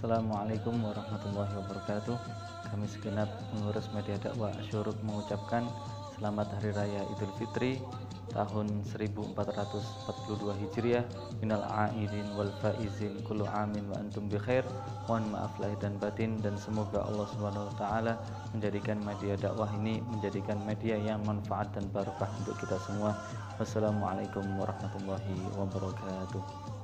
Assalamualaikum warahmatullahi wabarakatuh. Kami segenap pengurus media dakwah syuruk mengucapkan Selamat Hari Raya Idul Fitri tahun 1442 Hijriah. Minal aidin wal faizin kullu amin wa antum bi khair. Mohon maaf lahir dan batin dan semoga Allah swt menjadikan media dakwah ini menjadikan media yang manfaat dan barokah untuk kita semua. Wassalamualaikum warahmatullahi wabarakatuh.